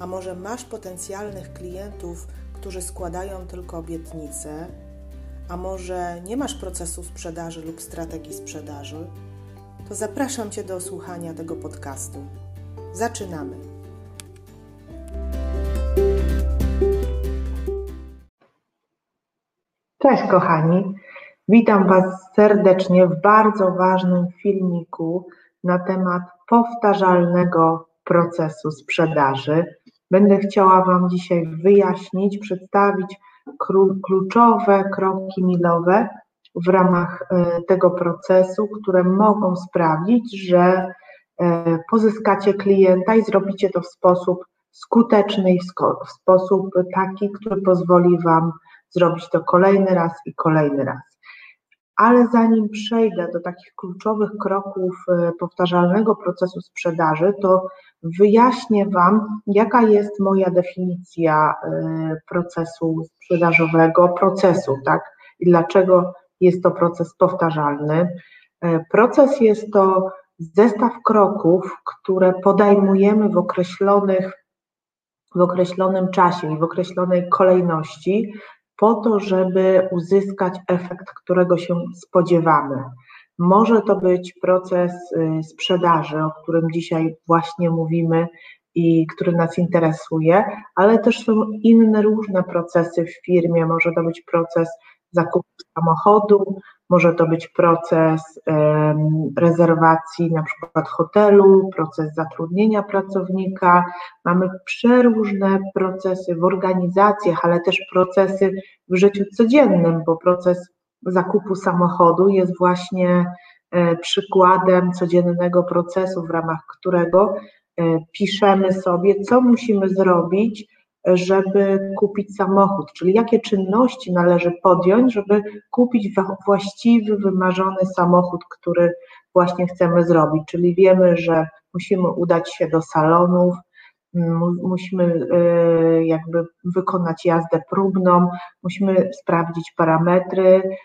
a może masz potencjalnych klientów, którzy składają tylko obietnice, a może nie masz procesu sprzedaży lub strategii sprzedaży, to zapraszam Cię do słuchania tego podcastu. Zaczynamy. Cześć kochani, witam Was serdecznie w bardzo ważnym filmiku na temat powtarzalnego procesu sprzedaży. Będę chciała Wam dzisiaj wyjaśnić, przedstawić kluczowe kroki milowe w ramach e, tego procesu, które mogą sprawić, że e, pozyskacie klienta i zrobicie to w sposób skuteczny i w sposób taki, który pozwoli Wam zrobić to kolejny raz i kolejny raz. Ale zanim przejdę do takich kluczowych kroków e, powtarzalnego procesu sprzedaży, to wyjaśnię Wam, jaka jest moja definicja e, procesu sprzedażowego, procesu, tak? I dlaczego jest to proces powtarzalny. E, proces jest to zestaw kroków, które podejmujemy w określonych w określonym czasie i w określonej kolejności, po to, żeby uzyskać efekt, którego się spodziewamy. Może to być proces y, sprzedaży, o którym dzisiaj właśnie mówimy i który nas interesuje, ale też są inne różne procesy w firmie. Może to być proces zakupu samochodu, może to być proces rezerwacji na przykład hotelu, proces zatrudnienia pracownika. Mamy przeróżne procesy w organizacjach, ale też procesy w życiu codziennym, bo proces zakupu samochodu jest właśnie e, przykładem codziennego procesu, w ramach którego e, piszemy sobie, co musimy zrobić, żeby kupić samochód, czyli jakie czynności należy podjąć, żeby kupić właściwy, wymarzony samochód, który właśnie chcemy zrobić. Czyli wiemy, że musimy udać się do salonów, musimy y, jakby wykonać jazdę próbną, musimy sprawdzić parametry, e,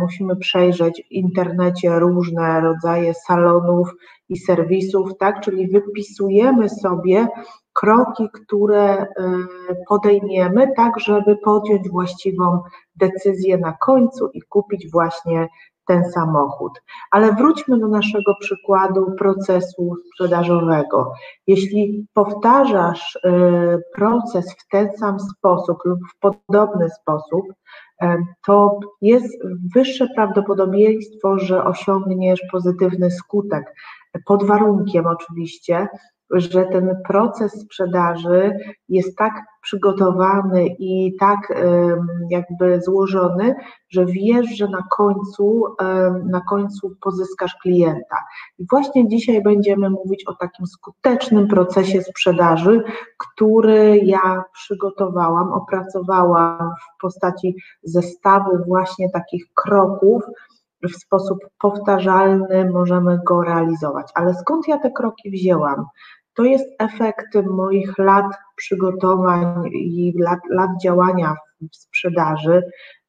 musimy przejrzeć w internecie różne rodzaje salonów i serwisów, tak? Czyli wypisujemy sobie kroki, które e, podejmiemy, tak żeby podjąć właściwą decyzję na końcu i kupić właśnie ten samochód. Ale wróćmy do naszego przykładu procesu sprzedażowego. Jeśli powtarzasz e, proces w ten sam sposób lub w podobny sposób, e, to jest wyższe prawdopodobieństwo, że osiągniesz pozytywny skutek. Pod warunkiem oczywiście, że ten proces sprzedaży jest tak przygotowany i tak jakby złożony, że wiesz, że na końcu, na końcu pozyskasz klienta. I właśnie dzisiaj będziemy mówić o takim skutecznym procesie sprzedaży, który ja przygotowałam, opracowałam w postaci zestawu właśnie takich kroków, w sposób powtarzalny możemy go realizować. Ale skąd ja te kroki wzięłam? To jest efekt moich lat przygotowań i lat, lat działania w sprzedaży.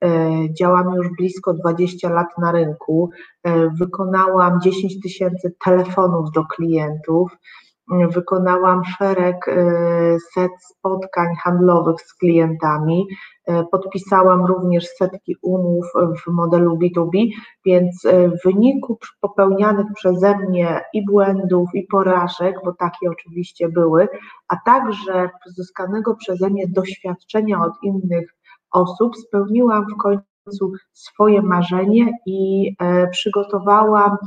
E, działam już blisko 20 lat na rynku. E, wykonałam 10 tysięcy telefonów do klientów. Wykonałam szereg e, set spotkań handlowych z klientami. E, podpisałam również setki umów w modelu B2B, więc e, w wyniku popełnianych przeze mnie i błędów, i porażek, bo takie oczywiście były, a także pozyskanego przeze mnie doświadczenia od innych osób, spełniłam w końcu swoje marzenie i przygotowałam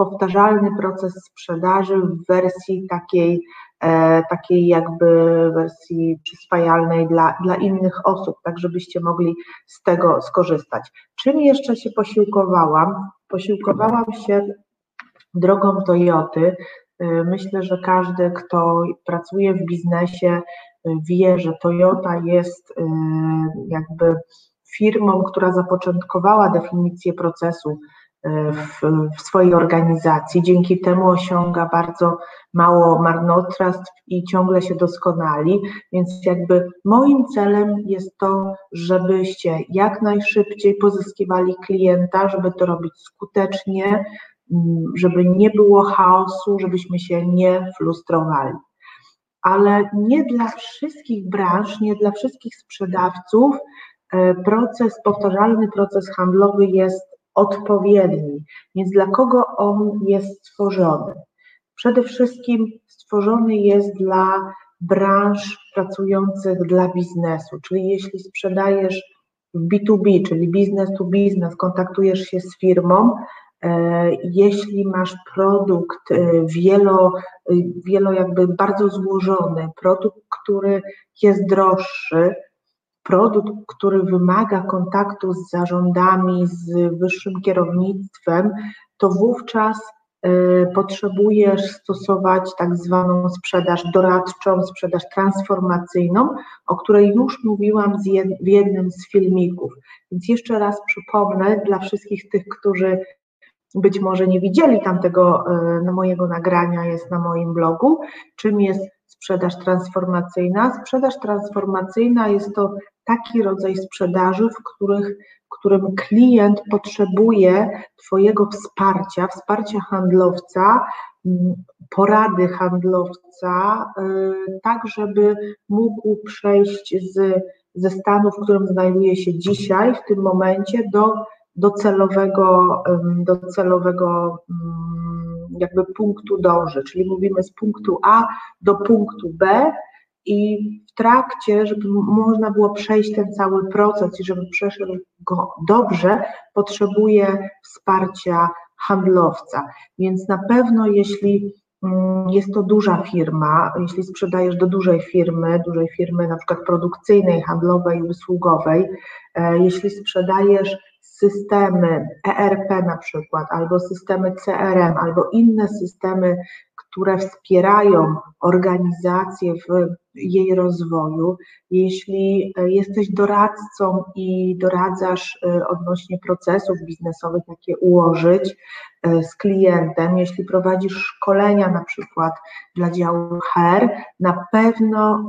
powtarzalny proces sprzedaży w wersji takiej, e, takiej jakby wersji przyswajalnej dla, dla innych osób, tak żebyście mogli z tego skorzystać. Czym jeszcze się posiłkowałam? Posiłkowałam się drogą Toyoty. E, myślę, że każdy, kto pracuje w biznesie, wie, że Toyota jest jakby firmą, która zapoczątkowała definicję procesu w, w, swojej organizacji. Dzięki temu osiąga bardzo mało marnotrawstw i ciągle się doskonali. Więc jakby moim celem jest to, żebyście jak najszybciej pozyskiwali klienta, żeby to robić skutecznie, mm, żeby nie było chaosu, żebyśmy się nie frustrowali. Ale nie dla wszystkich branż, nie dla wszystkich sprzedawców e, proces, powtarzalny proces handlowy jest odpowiedni. Więc dla kogo on jest stworzony? Przede wszystkim stworzony jest dla branż pracujących dla biznesu, czyli jeśli sprzedajesz w B2B, czyli business to business, kontaktujesz się z firmą, e, jeśli masz produkt e, wielo, e, wielo jakby bardzo złożony, produkt, który jest droższy, produkt, który wymaga kontaktu z zarządami, z wyższym kierownictwem, to wówczas y, potrzebujesz stosować tak zwaną sprzedaż doradczą, sprzedaż transformacyjną, o której już mówiłam w jednym z filmików. Więc jeszcze raz przypomnę dla wszystkich tych, którzy być może nie widzieli tamtego y, mojego nagrania, jest na moim blogu, czym jest sprzedaż transformacyjna. Sprzedaż transformacyjna jest to taki rodzaj sprzedaży, w których, w którym klient potrzebuje Twojego wsparcia, wsparcia handlowca, mm, porady handlowca, y, tak żeby mógł przejść z, ze stanu, w którym znajduje się dzisiaj, w tym momencie, do docelowego, docelowego mm, jakby punktu dąży, czyli mówimy z punktu A do punktu B i w trakcie, żeby można było przejść ten cały proces i żeby przeszedł go dobrze, potrzebuje wsparcia handlowca. Więc na pewno jeśli mm, jest to duża firma, jeśli sprzedajesz do dużej firmy, dużej firmy na przykład produkcyjnej, handlowej, usługowej, e, jeśli sprzedajesz systemy ERP na przykład, albo systemy CRM, albo inne systemy, które wspierają organizację w jej rozwoju. Jeśli e, jesteś doradcą i doradzasz e, odnośnie procesów biznesowych, jakie ułożyć e, z klientem, jeśli prowadzisz szkolenia na przykład dla działu HR, na pewno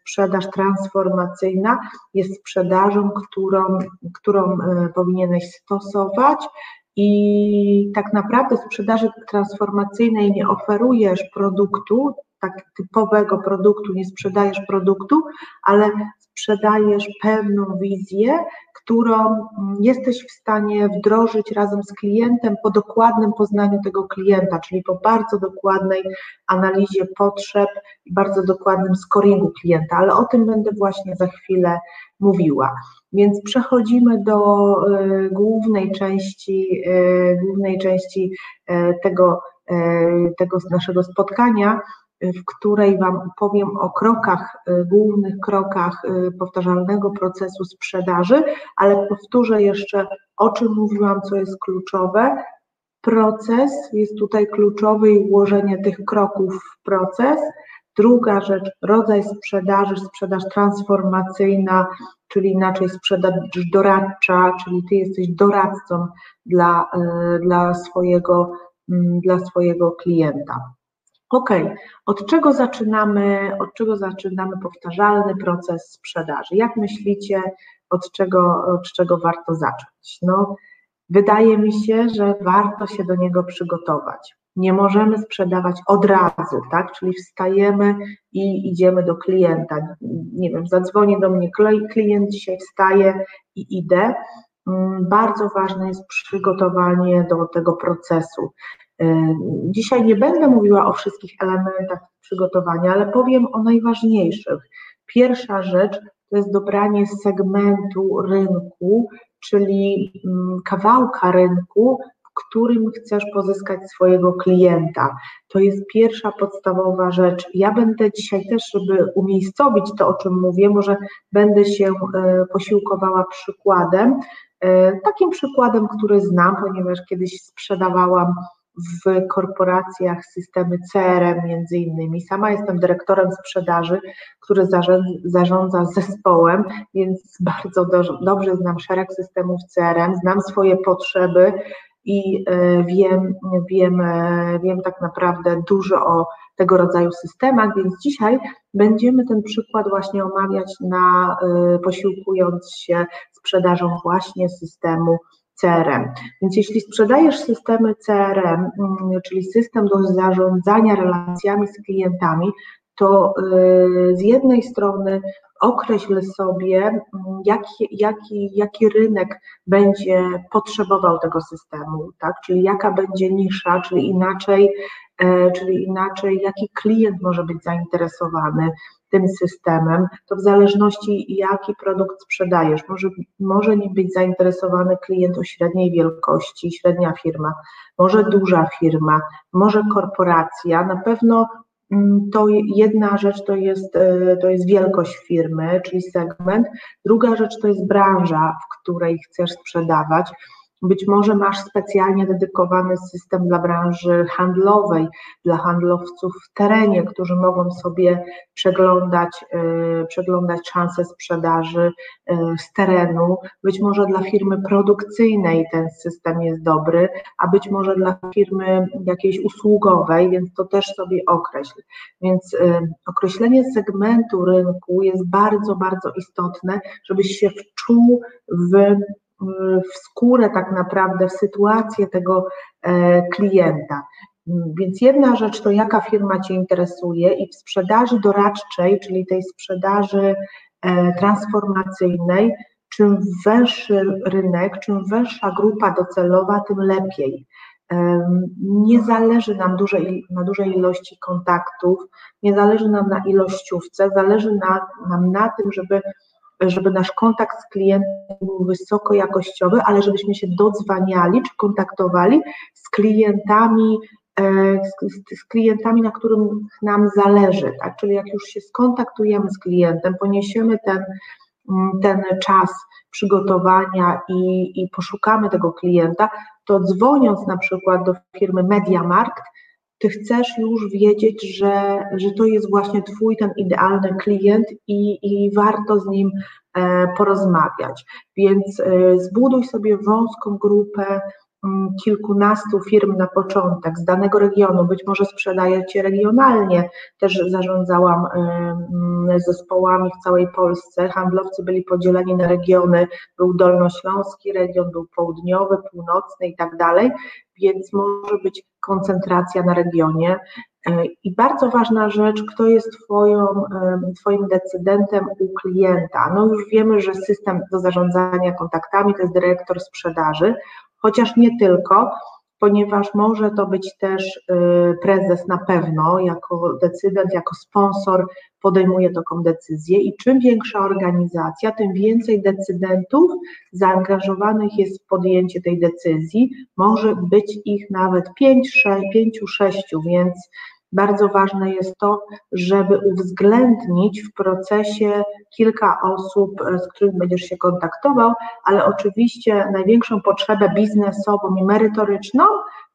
sprzedaż transformacyjna jest sprzedażą, którą, którą powinieneś stosować i tak naprawdę sprzedaży transformacyjnej nie oferujesz produktu, tak typowego produktu, nie sprzedajesz produktu, ale sprzedajesz pewną wizję, którą jesteś w stanie wdrożyć razem z klientem po dokładnym poznaniu tego klienta, czyli po bardzo dokładnej analizie potrzeb i bardzo dokładnym scoringu klienta, ale o tym będę właśnie za chwilę mówiła. Więc przechodzimy do y, głównej części, y, głównej części y, tego, tego naszego spotkania, w której Wam powiem o krokach, głównych krokach powtarzalnego procesu sprzedaży, ale powtórzę jeszcze, o czym mówiłam, co jest kluczowe. Proces jest tutaj kluczowy i ułożenie tych kroków w proces. Druga rzecz, rodzaj sprzedaży, sprzedaż transformacyjna, czyli inaczej sprzedaż doradcza, czyli ty jesteś doradcą dla, e, dla, swojego, mm, dla swojego klienta. Ok, od czego zaczynamy, od czego zaczynamy powtarzalny proces sprzedaży? Jak myślicie, od czego, od czego warto zacząć? No, wydaje mi się, że warto się do niego przygotować. Nie możemy sprzedawać od razu, tak? Czyli wstajemy i idziemy do klienta. Nie wiem, zadzwoni do mnie klient, dzisiaj wstaje i idę. Mm, bardzo ważne jest przygotowanie do tego procesu. E, dzisiaj nie będę mówiła o wszystkich elementach przygotowania, ale powiem o najważniejszych. Pierwsza rzecz to jest dobranie segmentu rynku, czyli mm, kawałka rynku, którym chcesz pozyskać swojego klienta. To jest pierwsza podstawowa rzecz. Ja będę dzisiaj też, żeby umiejscowić to, o czym mówię, może będę się e, posiłkowała przykładem. E, takim przykładem, który znam, ponieważ kiedyś sprzedawałam w korporacjach systemy CRM między innymi. Sama jestem dyrektorem sprzedaży, który zarządza zespołem, więc bardzo do, dobrze znam szereg systemów CRM, znam swoje potrzeby i e, wiem, wiem, e, wiem tak naprawdę dużo o tego rodzaju systemach, więc dzisiaj będziemy ten przykład właśnie omawiać na e, posiłkując się sprzedażą właśnie systemu CRM. Więc jeśli sprzedajesz systemy CRM, mm, czyli system do zarządzania relacjami z klientami, to z jednej strony określ sobie, mm, jaki, jaki, jaki rynek będzie potrzebował tego systemu, tak? czyli jaka będzie nisza, czyli inaczej, e, czyli inaczej, jaki klient może być zainteresowany tym systemem, to w zależności jaki produkt sprzedajesz, może, może nie być zainteresowany klient o średniej wielkości, średnia firma, może duża firma, może korporacja, na pewno to jedna rzecz to jest, e, to jest wielkość firmy, czyli segment, druga rzecz to jest branża, w której chcesz sprzedawać. Być może masz specjalnie dedykowany system dla branży handlowej, dla handlowców w terenie, którzy mogą sobie przeglądać, yy, przeglądać szanse sprzedaży yy, z terenu. Być może dla firmy produkcyjnej ten system jest dobry, a być może dla firmy jakiejś usługowej, więc to też sobie określ. Więc yy, określenie segmentu rynku jest bardzo, bardzo istotne, żebyś się wczuł w w skórę tak naprawdę, w sytuację tego e, klienta. Więc jedna rzecz to jaka firma Cię interesuje i w sprzedaży doradczej, czyli tej sprzedaży e, transformacyjnej, czym węższy rynek, czym węższa grupa docelowa, tym lepiej. Nie zależy nam dużej, na dużej ilości kontaktów, nie zależy nam na ilościówce, zależy na, nam na tym, żeby żeby nasz kontakt z klientem był wysokojakościowy, ale żebyśmy się dodzwaniali czy kontaktowali z klientami, e, z, z, klientami, na którym nam zależy, tak? Czyli jak już się skontaktujemy z klientem, poniesiemy ten, mm, ten czas przygotowania i, i poszukamy tego klienta, to dzwoniąc na przykład do firmy MediaMarkt, ty chcesz już wiedzieć, że, że to jest właśnie twój ten idealny klient i, i warto z nim e, porozmawiać. Więc e, zbuduj sobie wąską grupę mm, kilkunastu firm na początek z danego regionu, być może sprzedajecie regionalnie, też zarządzałam mm, zespołami w całej Polsce, handlowcy byli podzieleni na regiony, był dolnośląski region, był południowy, północny i tak dalej, więc może być koncentracja na regionie. E, I bardzo ważna rzecz, kto jest twoją, Twoim decydentem u klienta. No już wiemy, że system do zarządzania kontaktami to jest dyrektor sprzedaży, chociaż nie tylko, ponieważ może to być też y, prezes na pewno, jako decydent, jako sponsor podejmuje taką decyzję i czym większa organizacja, tym więcej decydentów zaangażowanych jest w podjęcie tej decyzji. Może być ich nawet 5, 6, więc bardzo ważne jest to, żeby uwzględnić w procesie kilka osób, z którymi będziesz się kontaktował, ale oczywiście największą potrzebę biznesową i merytoryczną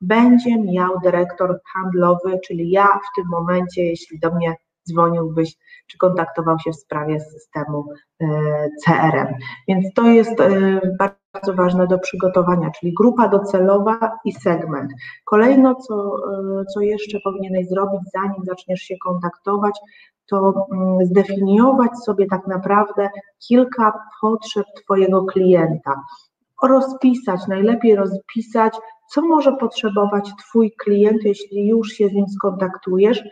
będzie miał dyrektor handlowy, czyli ja w tym momencie, jeśli do mnie dzwoniłbyś, czy kontaktował się w sprawie systemu e, CRM. Więc to jest e, bardzo ważne do przygotowania, czyli grupa docelowa i segment. Kolejno, co, e, co jeszcze powinieneś zrobić, zanim zaczniesz się kontaktować, to mm, zdefiniować sobie tak naprawdę kilka potrzeb Twojego klienta. Rozpisać, najlepiej rozpisać, co może potrzebować Twój klient, jeśli już się z nim skontaktujesz,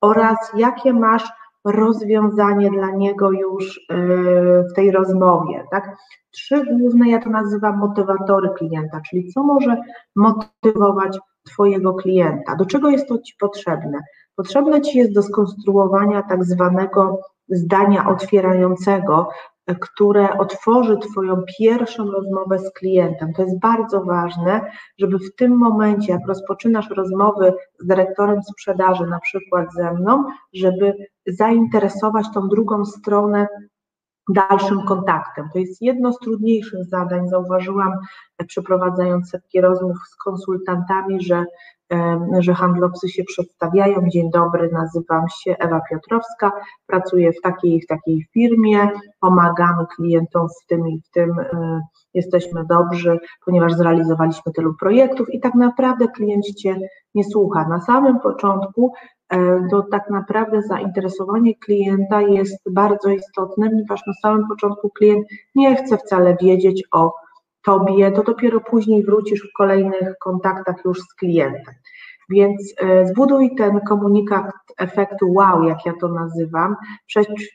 oraz jakie masz rozwiązanie dla niego już y, w tej rozmowie. Tak? Trzy główne, ja to nazywam motywatory klienta, czyli co może motywować Twojego klienta, do czego jest to Ci potrzebne. Potrzebne Ci jest do skonstruowania tak zwanego zdania otwierającego, które otworzy Twoją pierwszą rozmowę z klientem. To jest bardzo ważne, żeby w tym momencie, jak rozpoczynasz rozmowy z dyrektorem sprzedaży, na przykład ze mną, żeby zainteresować tą drugą stronę dalszym kontaktem. To jest jedno z trudniejszych zadań. Zauważyłam, e, przeprowadzając setki rozmów z konsultantami, że, że handlowcy się przedstawiają. Dzień dobry, nazywam się Ewa Piotrowska, pracuję w takiej w takiej firmie, pomagamy klientom w tym i w tym, e, jesteśmy dobrzy, ponieważ zrealizowaliśmy tylu projektów i tak naprawdę klient Cię nie słucha. Na samym początku E, to tak naprawdę zainteresowanie klienta jest bardzo istotne, ponieważ na samym początku klient nie chce wcale wiedzieć o Tobie, to dopiero później wrócisz w kolejnych kontaktach już z klientem. Więc e, zbuduj ten komunikat efektu wow, jak ja to nazywam,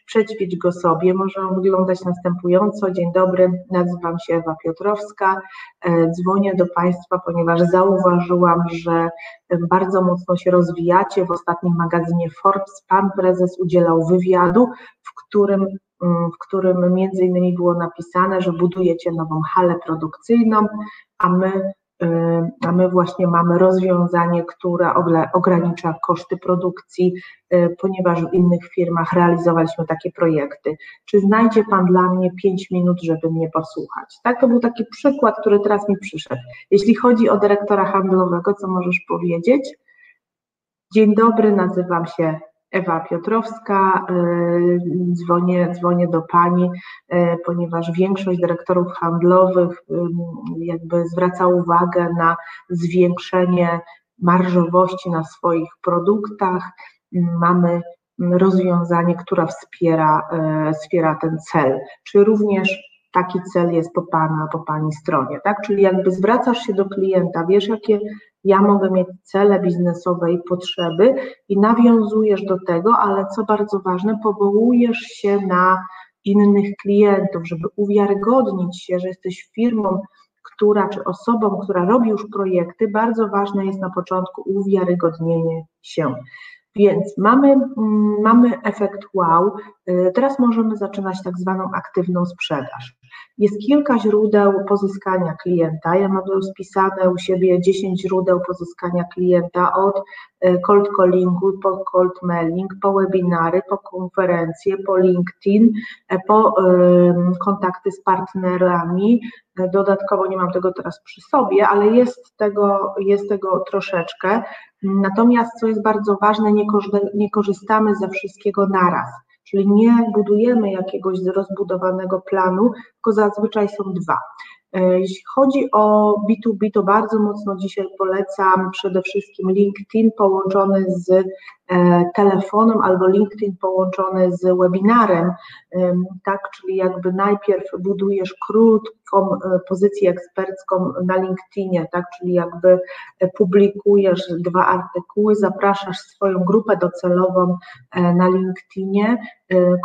przećwicz go sobie. Może on wyglądać następująco. Dzień dobry, nazywam się Ewa Piotrowska. E, dzwonię do Państwa, ponieważ zauważyłam, że bardzo mocno się rozwijacie. W ostatnim magazynie Forbes pan prezes udzielał wywiadu, w którym w którym między innymi było napisane, że budujecie nową halę produkcyjną, a my Y, a my właśnie mamy rozwiązanie, które ogranicza koszty produkcji, y, ponieważ w innych firmach realizowaliśmy takie projekty. Czy znajdzie Pan dla mnie 5 minut, żeby mnie posłuchać? Tak, to był taki przykład, który teraz mi przyszedł. Jeśli chodzi o dyrektora handlowego, co możesz powiedzieć? Dzień dobry, nazywam się Ewa Piotrowska, y, dzwonię, dzwonię do Pani, y, ponieważ większość dyrektorów handlowych y, jakby zwraca uwagę na zwiększenie marżowości na swoich produktach. Mamy rozwiązanie, które wspiera, wspiera ten cel. Czy również taki cel jest po Pana, po Pani stronie, tak? Czyli jakby zwracasz się do klienta, wiesz, jakie ja mogę mieć cele biznesowe i potrzeby i nawiązujesz do tego, ale co bardzo ważne, powołujesz się na innych klientów, żeby uwiarygodnić się, że jesteś firmą, która czy osobą, która robi już projekty, bardzo ważne jest na początku uwiarygodnienie się. Więc mamy, mm, mamy efekt wow. Y, teraz możemy zaczynać tak zwaną aktywną sprzedaż. Jest kilka źródeł pozyskania klienta. Ja mam spisane u siebie 10 źródeł pozyskania klienta od e, cold callingu, po cold mailing, po webinary, po konferencje, po LinkedIn, e, po kontakty z partnerami. Dodatkowo nie mam tego teraz przy sobie, ale jest tego, jest tego troszeczkę. Natomiast, co jest bardzo ważne, nie korzystamy ze wszystkiego naraz. Czyli nie budujemy jakiegoś rozbudowanego planu, tylko zazwyczaj są dwa. E, jeśli chodzi o B2B, to bardzo mocno dzisiaj polecam przede wszystkim LinkedIn połączony z telefonem albo LinkedIn połączony z webinarem, tak, czyli jakby najpierw budujesz krótką e, pozycję ekspercką na LinkedInie, tak, czyli jakby publikujesz dwa artykuły, zapraszasz swoją grupę docelową na LinkedInie,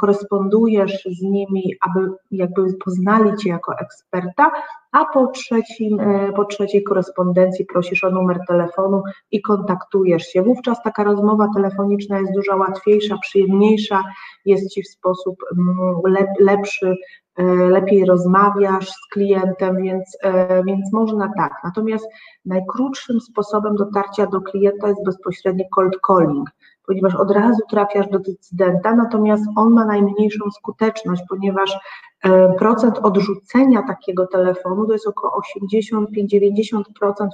korespondujesz z nimi, aby jakby poznali Cię jako eksperta, a po, trzecim, e, po trzeciej korespondencji prosisz o numer telefonu i kontaktujesz się. Wówczas taka rozmowa telefoniczna jest dużo łatwiejsza, przyjemniejsza, jest Ci w sposób mm, lepszy, e, lepiej rozmawiasz z klientem, więc, e, więc można tak. Natomiast najkrótszym sposobem dotarcia do klienta jest bezpośredni cold calling ponieważ od razu trafiasz do decydenta, natomiast on ma najmniejszą skuteczność, ponieważ e, procent odrzucenia takiego telefonu to jest około 85-90%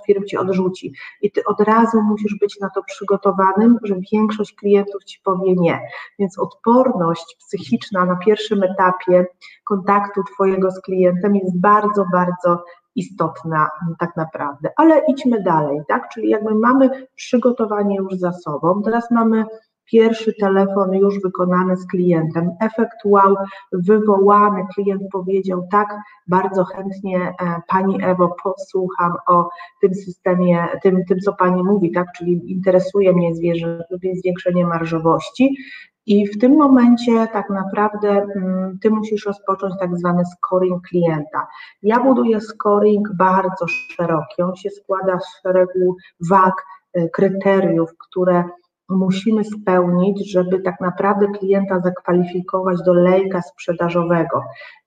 firm ci odrzuci i ty od razu musisz być na to przygotowanym, że większość klientów ci powie nie. Więc odporność psychiczna na pierwszym etapie kontaktu twojego z klientem jest bardzo, bardzo istotna tak naprawdę. Ale idźmy dalej, tak? Czyli jakby mamy przygotowanie już za sobą, teraz mamy pierwszy telefon już wykonany z klientem, efekt wow wywołany, klient powiedział tak, bardzo chętnie e, Pani Ewo posłucham o tym systemie, tym, tym co Pani mówi, tak, czyli interesuje mnie zwiększenie marżowości, i w tym momencie tak naprawdę mm, ty musisz rozpocząć tak zwany scoring klienta. Ja buduję scoring bardzo szeroki. On się składa z szeregu wag, y, kryteriów, które musimy spełnić, żeby tak naprawdę klienta zakwalifikować do lejka sprzedażowego.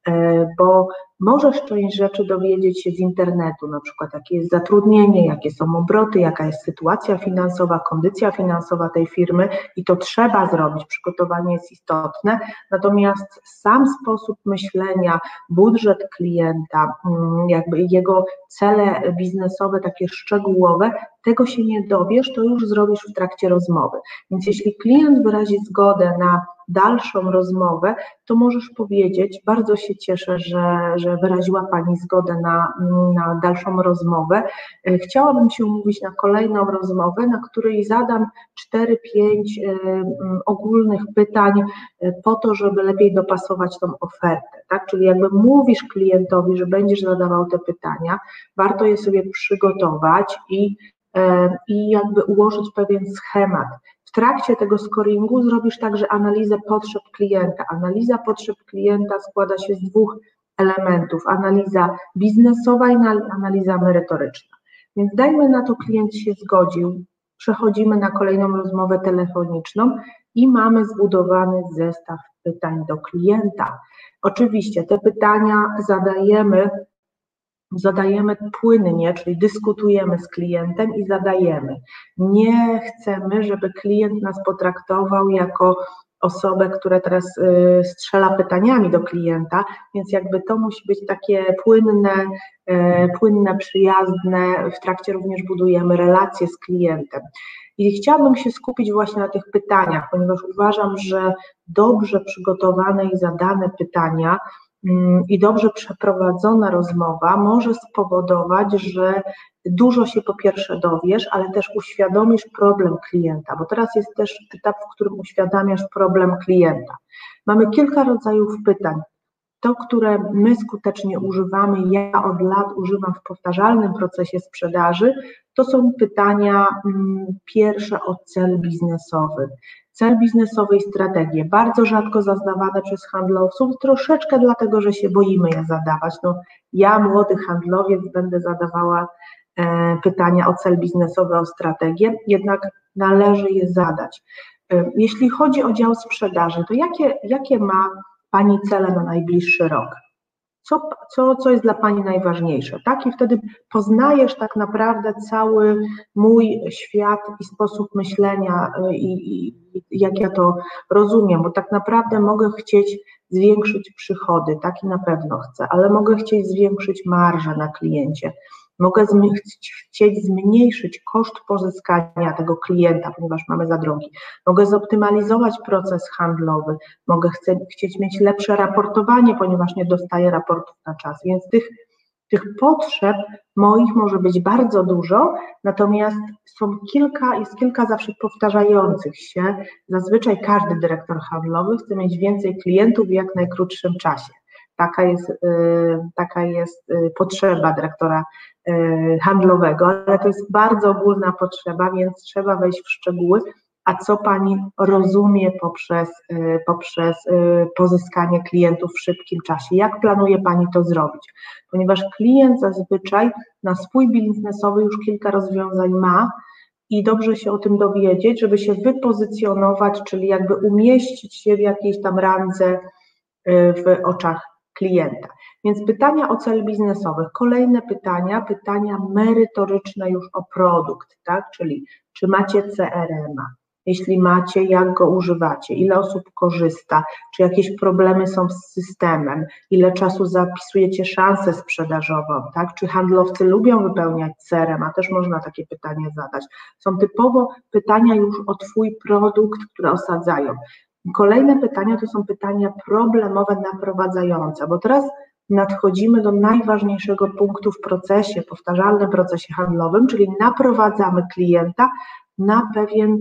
E, bo możesz część rzeczy dowiedzieć się z internetu, na przykład jakie jest zatrudnienie, jakie są obroty, jaka jest sytuacja finansowa, kondycja finansowa tej firmy i to trzeba zrobić, przygotowanie jest istotne, natomiast sam sposób myślenia, budżet klienta, mm, jakby jego cele biznesowe, takie szczegółowe, tego się nie dowiesz, to już zrobisz w trakcie rozmowy. Więc jeśli klient wyrazi zgodę na dalszą rozmowę, to możesz powiedzieć, bardzo się cieszę, że, że wyraziła Pani zgodę na, na dalszą rozmowę. E, chciałabym się umówić na kolejną rozmowę, na której zadam 4-5 e, ogólnych pytań e, po to, żeby lepiej dopasować tą ofertę. Tak? Czyli jakby mówisz klientowi, że będziesz zadawał te pytania, warto je sobie przygotować i i jakby ułożyć pewien schemat. W trakcie tego scoringu zrobisz także analizę potrzeb klienta. Analiza potrzeb klienta składa się z dwóch elementów: analiza biznesowa i analiza merytoryczna. Więc dajmy na to, klient się zgodził, przechodzimy na kolejną rozmowę telefoniczną i mamy zbudowany zestaw pytań do klienta. Oczywiście te pytania zadajemy zadajemy płynnie, czyli dyskutujemy z klientem i zadajemy. Nie chcemy, żeby klient nas potraktował jako osobę, która teraz y, strzela pytaniami do klienta, więc jakby to musi być takie płynne, y, płynne, przyjazne. W trakcie również budujemy relacje z klientem. I chciałabym się skupić właśnie na tych pytaniach, ponieważ uważam, że dobrze przygotowane i zadane pytania i dobrze przeprowadzona rozmowa może spowodować, że dużo się po pierwsze dowiesz, ale też uświadomisz problem klienta, bo teraz jest też etap, w którym uświadamiasz problem klienta. Mamy kilka rodzajów pytań. To, które my skutecznie używamy, ja od lat używam w powtarzalnym procesie sprzedaży, to są pytania mm, pierwsze o cel biznesowy cel biznesowy i strategię, bardzo rzadko zadawane przez handlowców, troszeczkę dlatego, że się boimy je zadawać. No, ja, młody handlowiec, będę zadawała e, pytania o cel biznesowy, o strategię, jednak należy je zadać. E, jeśli chodzi o dział sprzedaży, to jakie, jakie ma Pani cele na najbliższy rok? Co, co, co jest dla Pani najważniejsze, tak? I wtedy poznajesz tak naprawdę cały mój świat i sposób myślenia y, i, i jak ja to rozumiem, bo tak naprawdę mogę chcieć zwiększyć przychody, tak? I na pewno chcę, ale mogę chcieć zwiększyć marżę na kliencie, Mogę chcieć zmniejszyć koszt pozyskania tego klienta, ponieważ mamy za drogi. Mogę zoptymalizować proces handlowy, mogę chcieć mieć lepsze raportowanie, ponieważ nie dostaję raportów na czas. Więc tych, tych potrzeb moich może być bardzo dużo, natomiast są kilka, jest kilka zawsze powtarzających się. Zazwyczaj każdy dyrektor handlowy chce mieć więcej klientów w jak najkrótszym czasie. Taka jest, y, taka jest y, potrzeba dyrektora y, handlowego, ale to jest bardzo ogólna potrzeba, więc trzeba wejść w szczegóły. A co Pani rozumie poprzez, poprzez pozyskanie klientów w szybkim czasie? Jak planuje Pani to zrobić? Ponieważ klient zazwyczaj na swój biznesowy już kilka rozwiązań ma, i dobrze się o tym dowiedzieć, żeby się wypozycjonować, czyli jakby umieścić się w jakiejś tam randze w oczach klienta. Więc pytania o cel biznesowy. Kolejne pytania, pytania merytoryczne już o produkt, tak? Czyli czy macie CRM-a? Jeśli macie, jak go używacie, ile osób korzysta, czy jakieś problemy są z systemem, ile czasu zapisujecie szansę sprzedażową, tak? Czy handlowcy lubią wypełniać CRM, a też można takie pytanie zadać. Są typowo pytania już o Twój produkt, które osadzają. Kolejne pytania to są pytania problemowe, naprowadzające, bo teraz nadchodzimy do najważniejszego punktu w procesie, powtarzalnym procesie handlowym, czyli naprowadzamy klienta na pewien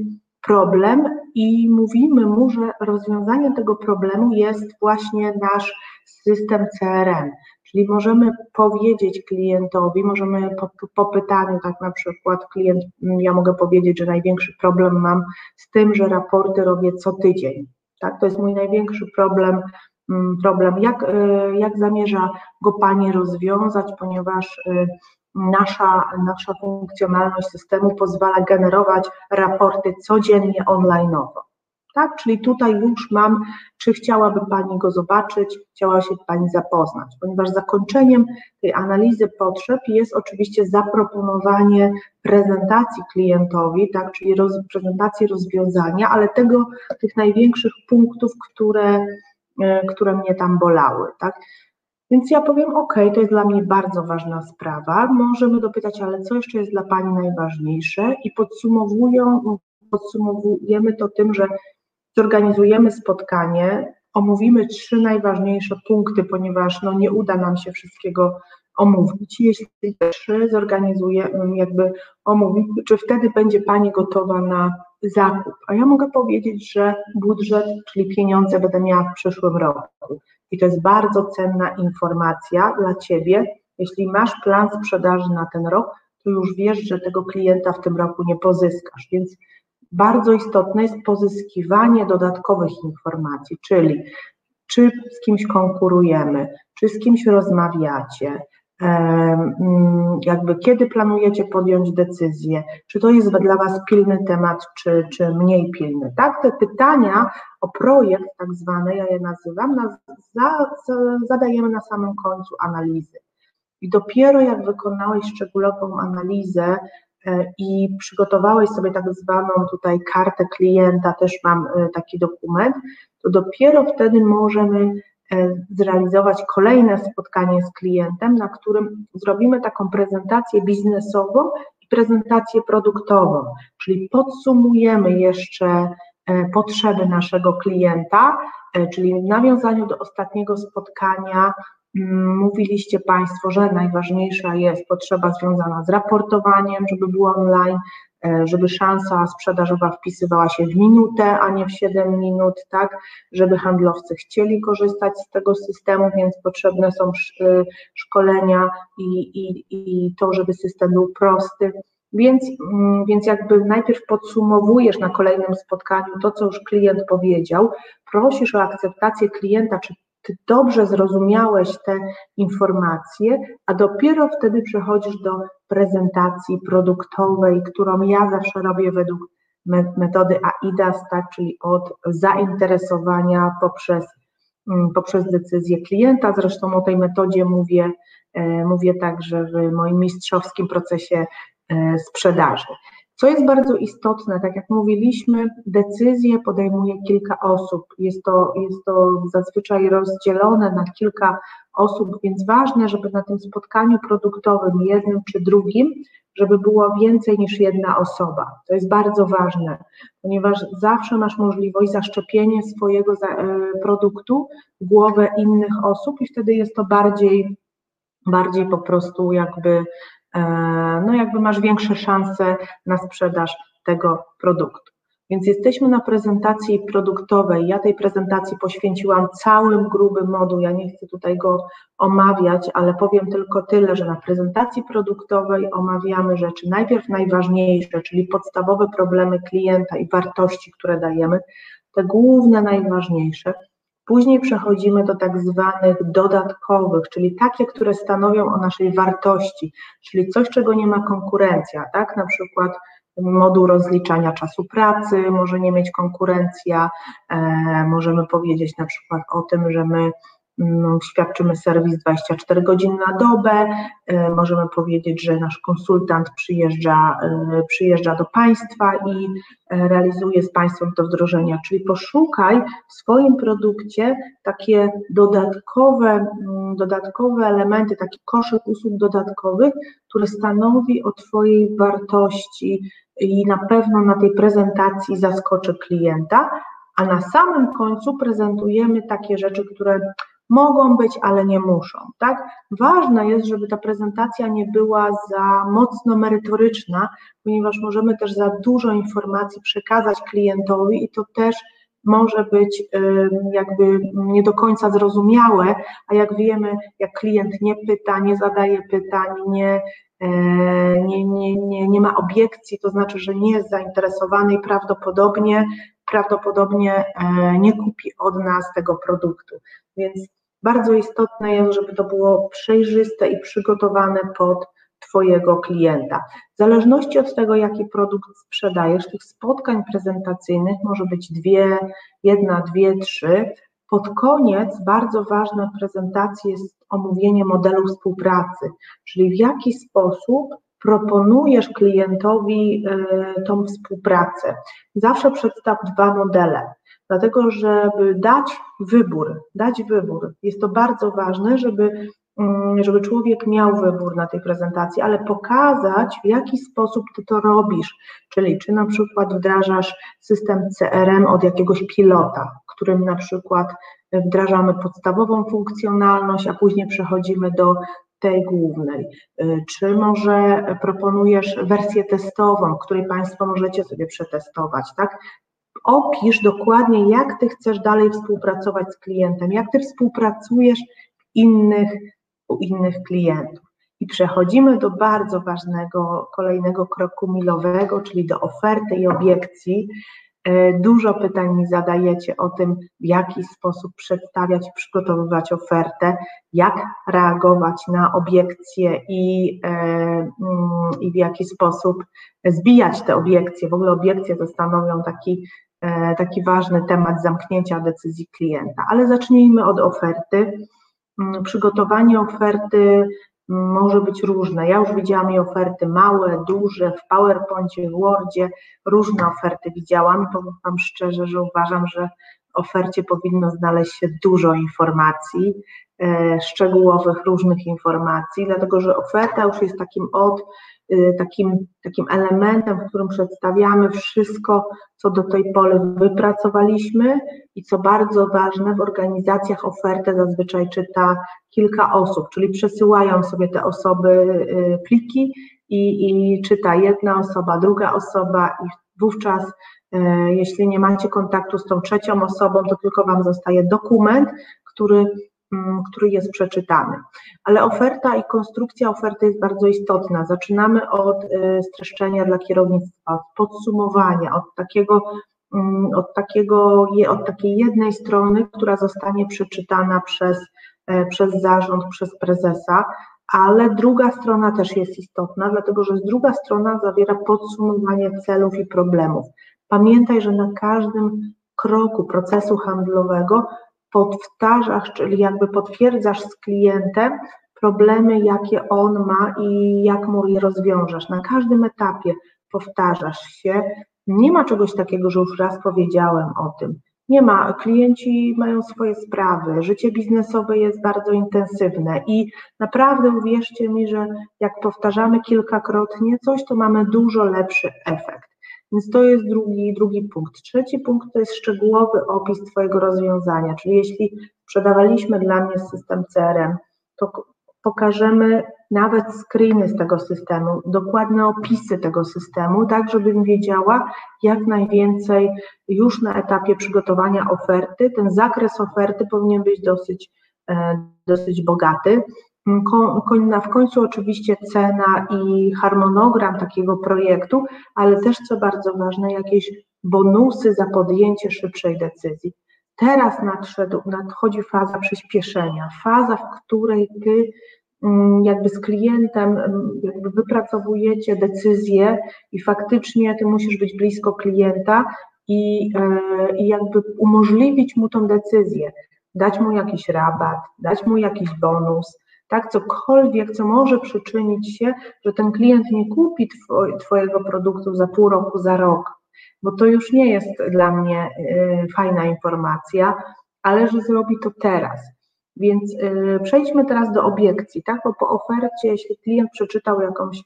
problem i mówimy mu, że rozwiązaniem tego problemu jest właśnie nasz system CRM. Czyli możemy powiedzieć klientowi, możemy po, po, pytaniu, tak na przykład klient, ja mogę powiedzieć, że największy problem mam z tym, że raporty robię co tydzień. Tak, to jest mój największy problem, mm, problem. Jak, e, jak zamierza go Pani rozwiązać, ponieważ e, nasza, nasza funkcjonalność systemu pozwala generować raporty codziennie online'owo. Tak, czyli tutaj już mam, czy chciałaby Pani go zobaczyć, chciała się Pani zapoznać, ponieważ zakończeniem tej analizy potrzeb jest oczywiście zaproponowanie prezentacji klientowi, tak, czyli roz, prezentacji rozwiązania, ale tego, tych największych punktów, które, e, które mnie tam bolały, tak. Więc ja powiem, ok, to jest dla mnie bardzo ważna sprawa. Możemy dopytać, ale co jeszcze jest dla Pani najważniejsze? I podsumowują, podsumowujemy to tym, że zorganizujemy spotkanie, omówimy trzy najważniejsze punkty, ponieważ no, nie uda nam się wszystkiego omówić. Jeśli trzy zorganizujemy, jakby omówić, czy wtedy będzie Pani gotowa na zakup? A ja mogę powiedzieć, że budżet, czyli pieniądze będę miała w przyszłym roku. I to jest bardzo cenna informacja dla Ciebie. Jeśli masz plan sprzedaży na ten rok, to już wiesz, że tego klienta w tym roku nie pozyskasz. Więc bardzo istotne jest pozyskiwanie dodatkowych informacji, czyli czy z kimś konkurujemy, czy z kimś rozmawiacie, mm, jakby kiedy planujecie podjąć decyzję, czy to jest dla Was pilny temat, czy, czy mniej pilny. Tak, te pytania o projekt tak zwany, ja je nazywam, za, zadajemy na samym końcu analizy. I dopiero jak wykonałeś szczegółową analizę, i przygotowałeś sobie tak zwaną tutaj kartę klienta, też mam e, taki dokument, to dopiero wtedy możemy e, zrealizować kolejne spotkanie z klientem, na którym zrobimy taką prezentację biznesową i prezentację produktową, czyli podsumujemy jeszcze potrzeby naszego klienta, czyli w nawiązaniu do ostatniego spotkania mówiliście Państwo, że najważniejsza jest potrzeba związana z raportowaniem, żeby było online, e, żeby szansa sprzedażowa wpisywała się w minutę, a nie w 7 minut, tak, żeby handlowcy chcieli korzystać z tego systemu, więc potrzebne są e, szkolenia i, i, i to, żeby system był prosty. Więc, mm, więc jakby najpierw podsumowujesz na kolejnym spotkaniu to, co już klient powiedział, prosisz o akceptację klienta, czy ty dobrze zrozumiałeś te informacje, a dopiero wtedy przechodzisz do prezentacji produktowej, którą ja zawsze robię według metody AIDAS, tak, czyli od zainteresowania poprzez, mm, poprzez decyzję klienta. Zresztą o tej metodzie mówię, e, mówię także w moim mistrzowskim procesie e, sprzedaży. Co jest bardzo istotne, tak jak mówiliśmy, decyzje podejmuje kilka osób. Jest to, jest to zazwyczaj rozdzielone na kilka osób, więc ważne, żeby na tym spotkaniu produktowym, jednym czy drugim, żeby było więcej niż jedna osoba. To jest bardzo ważne, ponieważ zawsze masz możliwość zaszczepienia swojego e, produktu w głowę innych osób i wtedy jest to bardziej, bardziej po prostu jakby no jakby masz większe szanse na sprzedaż tego produktu. Więc jesteśmy na prezentacji produktowej. Ja tej prezentacji poświęciłam całym gruby moduł. Ja nie chcę tutaj go omawiać, ale powiem tylko tyle, że na prezentacji produktowej omawiamy rzeczy najpierw najważniejsze, czyli podstawowe problemy klienta i wartości, które dajemy, te główne, najważniejsze. Później przechodzimy do tak zwanych dodatkowych, czyli takie, które stanowią o naszej wartości, czyli coś, czego nie ma konkurencja, tak? Na przykład moduł rozliczania czasu pracy może nie mieć konkurencja, e, możemy powiedzieć na przykład o tym, że my świadczymy serwis 24 godziny na dobę. E, możemy powiedzieć, że nasz konsultant przyjeżdża, e, przyjeżdża do Państwa i e, realizuje z Państwem to wdrożenia. Czyli poszukaj w swoim produkcie takie dodatkowe, mm, dodatkowe elementy, taki koszyk usług dodatkowych, który stanowi o Twojej wartości i na pewno na tej prezentacji zaskoczy klienta. A na samym końcu prezentujemy takie rzeczy, które mogą być, ale nie muszą, tak? Ważne jest, żeby ta prezentacja nie była za mocno merytoryczna, ponieważ możemy też za dużo informacji przekazać klientowi i to też może być jakby nie do końca zrozumiałe, a jak wiemy, jak klient nie pyta, nie zadaje pytań, nie, e, nie, nie, nie, nie ma obiekcji, to znaczy, że nie jest zainteresowany i prawdopodobnie, prawdopodobnie e, nie kupi od nas tego produktu. Więc bardzo istotne jest, żeby to było przejrzyste i przygotowane pod Twojego klienta. W zależności od tego, jaki produkt sprzedajesz, tych spotkań prezentacyjnych może być dwie, jedna, dwie, trzy. Pod koniec bardzo ważne w prezentacji jest omówienie modelu współpracy, czyli w jaki sposób proponujesz klientowi e, tą współpracę. Zawsze przedstaw dwa modele, dlatego żeby dać wybór, dać wybór. Jest to bardzo ważne, żeby Mm, żeby człowiek miał wybór na tej prezentacji, ale pokazać, w jaki sposób ty to robisz. Czyli czy na przykład wdrażasz system CRM od jakiegoś pilota, którym na przykład wdrażamy podstawową funkcjonalność, a później przechodzimy do tej głównej. Y, czy może proponujesz wersję testową, której Państwo możecie sobie przetestować, tak? Opisz dokładnie, jak Ty chcesz dalej współpracować z klientem, jak Ty współpracujesz innych u innych klientów. I przechodzimy do bardzo ważnego kolejnego kroku milowego, czyli do oferty i obiekcji. E, dużo pytań mi zadajecie o tym, w jaki sposób przedstawiać przygotowywać ofertę, jak reagować na obiekcje i, e, mm, i w jaki sposób zbijać te obiekcje. W ogóle obiekcje to stanowią taki, taki ważny temat zamknięcia decyzji klienta. Ale zacznijmy od oferty. Mm, przygotowanie oferty może być różne. Ja już widziałam i oferty małe, duże, w PowerPoincie, w Wordzie, różne oferty widziałam. Powiem Wam szczerze, że uważam, że w ofercie powinno znaleźć się dużo informacji, e, szczegółowych, różnych informacji, dlatego że oferta już jest takim od takim, takim elementem, w którym przedstawiamy wszystko, co do tej pory wypracowaliśmy i co bardzo ważne, w organizacjach ofertę zazwyczaj czyta kilka osób, czyli przesyłają sobie te osoby y, pliki i, i czyta jedna osoba, druga osoba i wówczas y, jeśli nie macie kontaktu z tą trzecią osobą, to tylko Wam zostaje dokument, który który jest przeczytany. Ale oferta i konstrukcja oferty jest bardzo istotna. Zaczynamy od y, streszczenia dla kierownictwa, od podsumowania, od takiego, mm, od takiego, od takiej jednej strony, która zostanie przeczytana przez, e, przez zarząd, przez prezesa, ale druga strona też jest istotna, dlatego że druga strona zawiera podsumowanie celów i problemów. Pamiętaj, że na każdym kroku procesu handlowego powtarzasz, czyli jakby potwierdzasz z klientem problemy, jakie on ma i jak mu je rozwiążesz. Na każdym etapie powtarzasz się. Nie ma czegoś takiego, że już raz powiedziałem o tym. Nie ma. Klienci mają swoje sprawy, życie biznesowe jest bardzo intensywne i naprawdę uwierzcie mi, że jak powtarzamy kilkakrotnie coś, to mamy dużo lepszy efekt. Więc to jest drugi, drugi punkt. Trzeci punkt to jest szczegółowy opis Twojego rozwiązania, czyli jeśli sprzedawaliśmy dla mnie system CRM, to pokażemy nawet screeny z tego systemu, dokładne opisy tego systemu, tak żebym wiedziała jak najwięcej już na etapie przygotowania oferty. Ten zakres oferty powinien być dosyć, e, dosyć bogaty. W końcu oczywiście cena i harmonogram takiego projektu, ale też co bardzo ważne, jakieś bonusy za podjęcie szybszej decyzji. Teraz nadszedł, nadchodzi faza przyspieszenia, faza, w której ty mm, jakby z klientem mm, jakby wypracowujecie decyzję i faktycznie ty musisz być blisko klienta i, e, i jakby umożliwić mu tą decyzję, dać mu jakiś rabat, dać mu jakiś bonus, tak, cokolwiek, co może przyczynić się, że ten klient nie kupi twoj, Twojego produktu za pół roku, za rok, bo to już nie jest dla mnie y, fajna informacja, ale że zrobi to teraz. Więc y, przejdźmy teraz do obiekcji, tak, bo po ofercie, jeśli klient przeczytał jakąś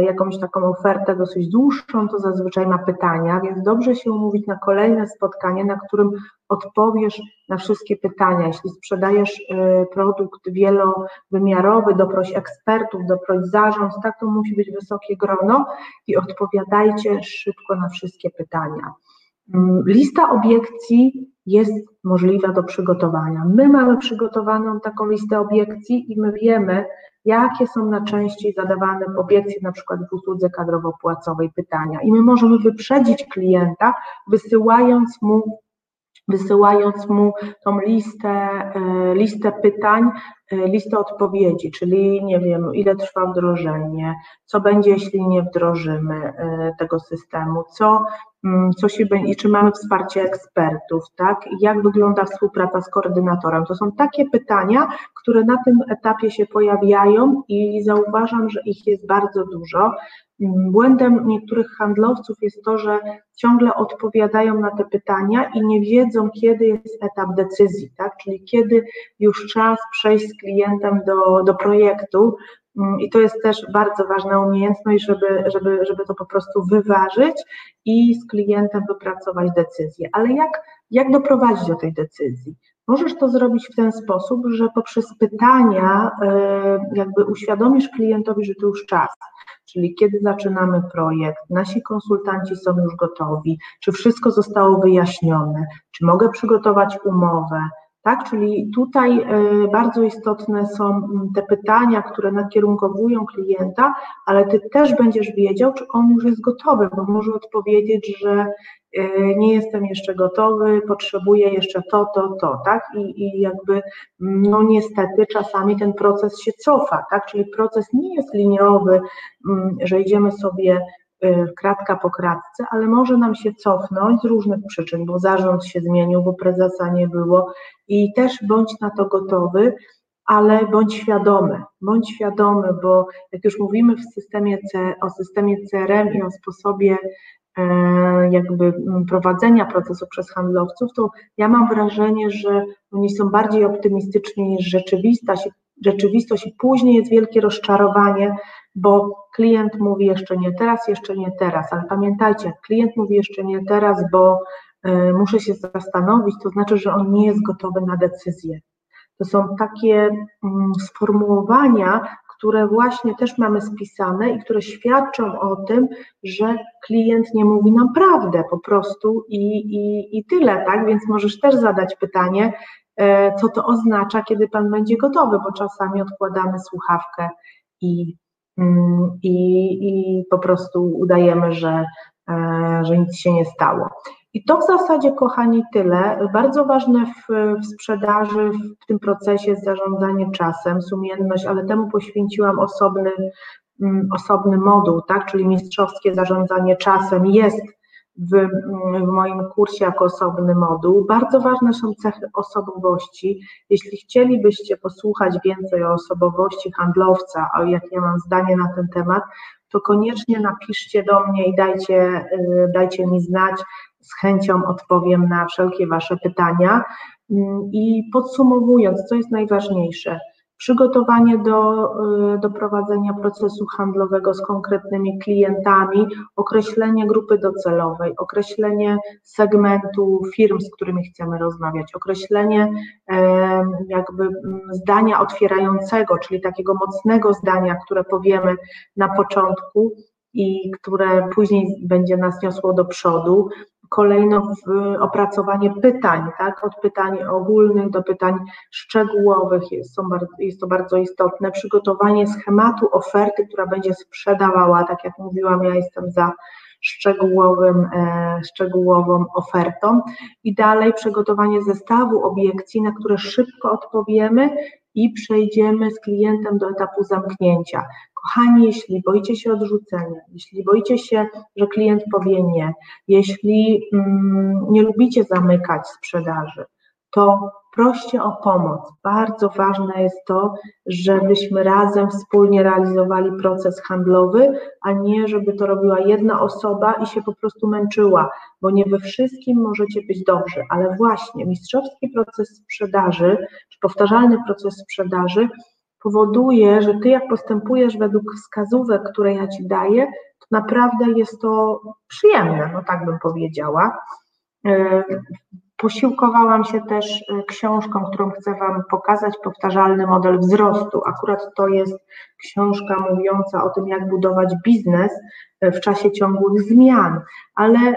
jakąś taką ofertę dosyć dłuższą, to zazwyczaj ma pytania, więc dobrze się umówić na kolejne spotkanie, na którym odpowiesz na wszystkie pytania. Jeśli sprzedajesz e, produkt wielowymiarowy, doproś ekspertów, doproś zarząd, tak to musi być wysokie grono i odpowiadajcie szybko na wszystkie pytania. Mm, lista obiekcji jest możliwa do przygotowania. My mamy przygotowaną taką listę obiekcji i my wiemy, jakie są najczęściej zadawane obiekcje, na przykład w usłudze kadrowo-płacowej pytania. I my możemy wyprzedzić klienta, wysyłając mu wysyłając mu tą listę, e, listę pytań, listę odpowiedzi, czyli nie wiem, ile trwa wdrożenie, co będzie, jeśli nie wdrożymy e, tego systemu, co, mm, co się będzie, czy mamy wsparcie ekspertów, tak, jak wygląda współpraca z koordynatorem. To są takie pytania, które na tym etapie się pojawiają i zauważam, że ich jest bardzo dużo. Błędem niektórych handlowców jest to, że ciągle odpowiadają na te pytania i nie wiedzą, kiedy jest etap decyzji, tak? czyli kiedy już czas przejść z klientem do, do projektu. Mm, I to jest też bardzo ważna umiejętność, żeby, żeby, żeby to po prostu wyważyć i z klientem wypracować decyzję. Ale jak, jak doprowadzić do tej decyzji? Możesz to zrobić w ten sposób, że poprzez pytania e, jakby uświadomisz klientowi, że to już czas czyli kiedy zaczynamy projekt, nasi konsultanci są już gotowi, czy wszystko zostało wyjaśnione, czy mogę przygotować umowę, tak? Czyli tutaj e, bardzo istotne są mm, te pytania, które nakierunkowują klienta, ale ty też będziesz wiedział, czy on już jest gotowy, bo może odpowiedzieć, że e, nie jestem jeszcze gotowy, potrzebuję jeszcze to, to, to, tak? I, i jakby, mm, no niestety czasami ten proces się cofa, tak? Czyli proces nie jest liniowy, mm, że idziemy sobie kratka po kratce, ale może nam się cofnąć z różnych przyczyn, bo zarząd się zmienił, bo prezesa nie było i też bądź na to gotowy, ale bądź świadomy, bądź świadomy, bo jak już mówimy w systemie C, o systemie CRM i o sposobie e, jakby prowadzenia procesu przez handlowców, to ja mam wrażenie, że oni są bardziej optymistyczni niż rzeczywistość, rzeczywistość i później jest wielkie rozczarowanie, bo klient mówi jeszcze nie teraz, jeszcze nie teraz, ale pamiętajcie, klient mówi jeszcze nie teraz, bo y, muszę się zastanowić, to znaczy, że on nie jest gotowy na decyzję. To są takie mm, sformułowania, które właśnie też mamy spisane i które świadczą o tym, że klient nie mówi nam prawdę po prostu i, i, i tyle, tak? Więc możesz też zadać pytanie, e, co to oznacza, kiedy Pan będzie gotowy, bo czasami odkładamy słuchawkę i i, i po prostu udajemy, że, e, że nic się nie stało. I to w zasadzie, kochani, tyle. Bardzo ważne w, w, sprzedaży, w tym procesie jest zarządzanie czasem, sumienność, ale temu poświęciłam osobny, mm, osobny moduł, tak? czyli mistrzowskie zarządzanie czasem jest w, w, moim kursie jako osobny moduł. Bardzo ważne są cechy osobowości. Jeśli chcielibyście posłuchać więcej o osobowości handlowca, o jakie ja mam zdanie na ten temat, to koniecznie napiszcie do mnie i dajcie, y, dajcie mi znać. Z chęcią odpowiem na wszelkie Wasze pytania. Mm, I podsumowując, co jest najważniejsze, przygotowanie do, y, do prowadzenia procesu handlowego z konkretnymi klientami, określenie grupy docelowej, określenie segmentu firm, z którymi chcemy rozmawiać, określenie jakby zdania otwierającego, czyli takiego mocnego zdania, które powiemy na początku i które później będzie nas niosło do przodu, kolejno opracowanie pytań, tak, od pytań ogólnych do pytań szczegółowych. Jest, są, jest to bardzo istotne, przygotowanie schematu oferty, która będzie sprzedawała, tak jak mówiłam, ja jestem za szczegółowym, e, szczegółową ofertą. I dalej przygotowanie zestawu obiekcji, na które szybko odpowiemy i przejdziemy z klientem do etapu zamknięcia. Kochani, jeśli boicie się odrzucenia, jeśli boicie się, że klient powie nie, jeśli mm, nie lubicie zamykać sprzedaży, to proście o pomoc. Bardzo ważne jest to, żebyśmy razem wspólnie realizowali proces handlowy, a nie żeby to robiła jedna osoba i się po prostu męczyła, bo nie we wszystkim możecie być dobrzy, ale właśnie mistrzowski proces sprzedaży, czy powtarzalny proces sprzedaży powoduje, że ty jak postępujesz według wskazówek, które ja ci daję, to naprawdę jest to przyjemne, no tak bym powiedziała. E, posiłkowałam się też e, książką, którą chcę Wam pokazać, powtarzalny model wzrostu. Akurat to jest książka mówiąca o tym, jak budować biznes e, w czasie ciągłych zmian, ale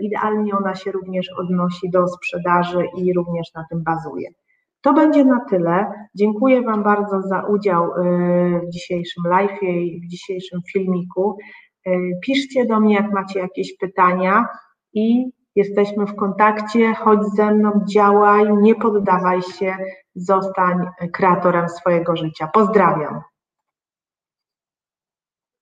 idealnie ona się również odnosi do sprzedaży i również na tym bazuje. To będzie na tyle. Dziękuję Wam bardzo za udział w dzisiejszym live i w dzisiejszym filmiku. Piszcie do mnie, jak macie jakieś pytania i Jesteśmy w kontakcie, chodź ze mną, działaj, nie poddawaj się, zostań kreatorem swojego życia. Pozdrawiam.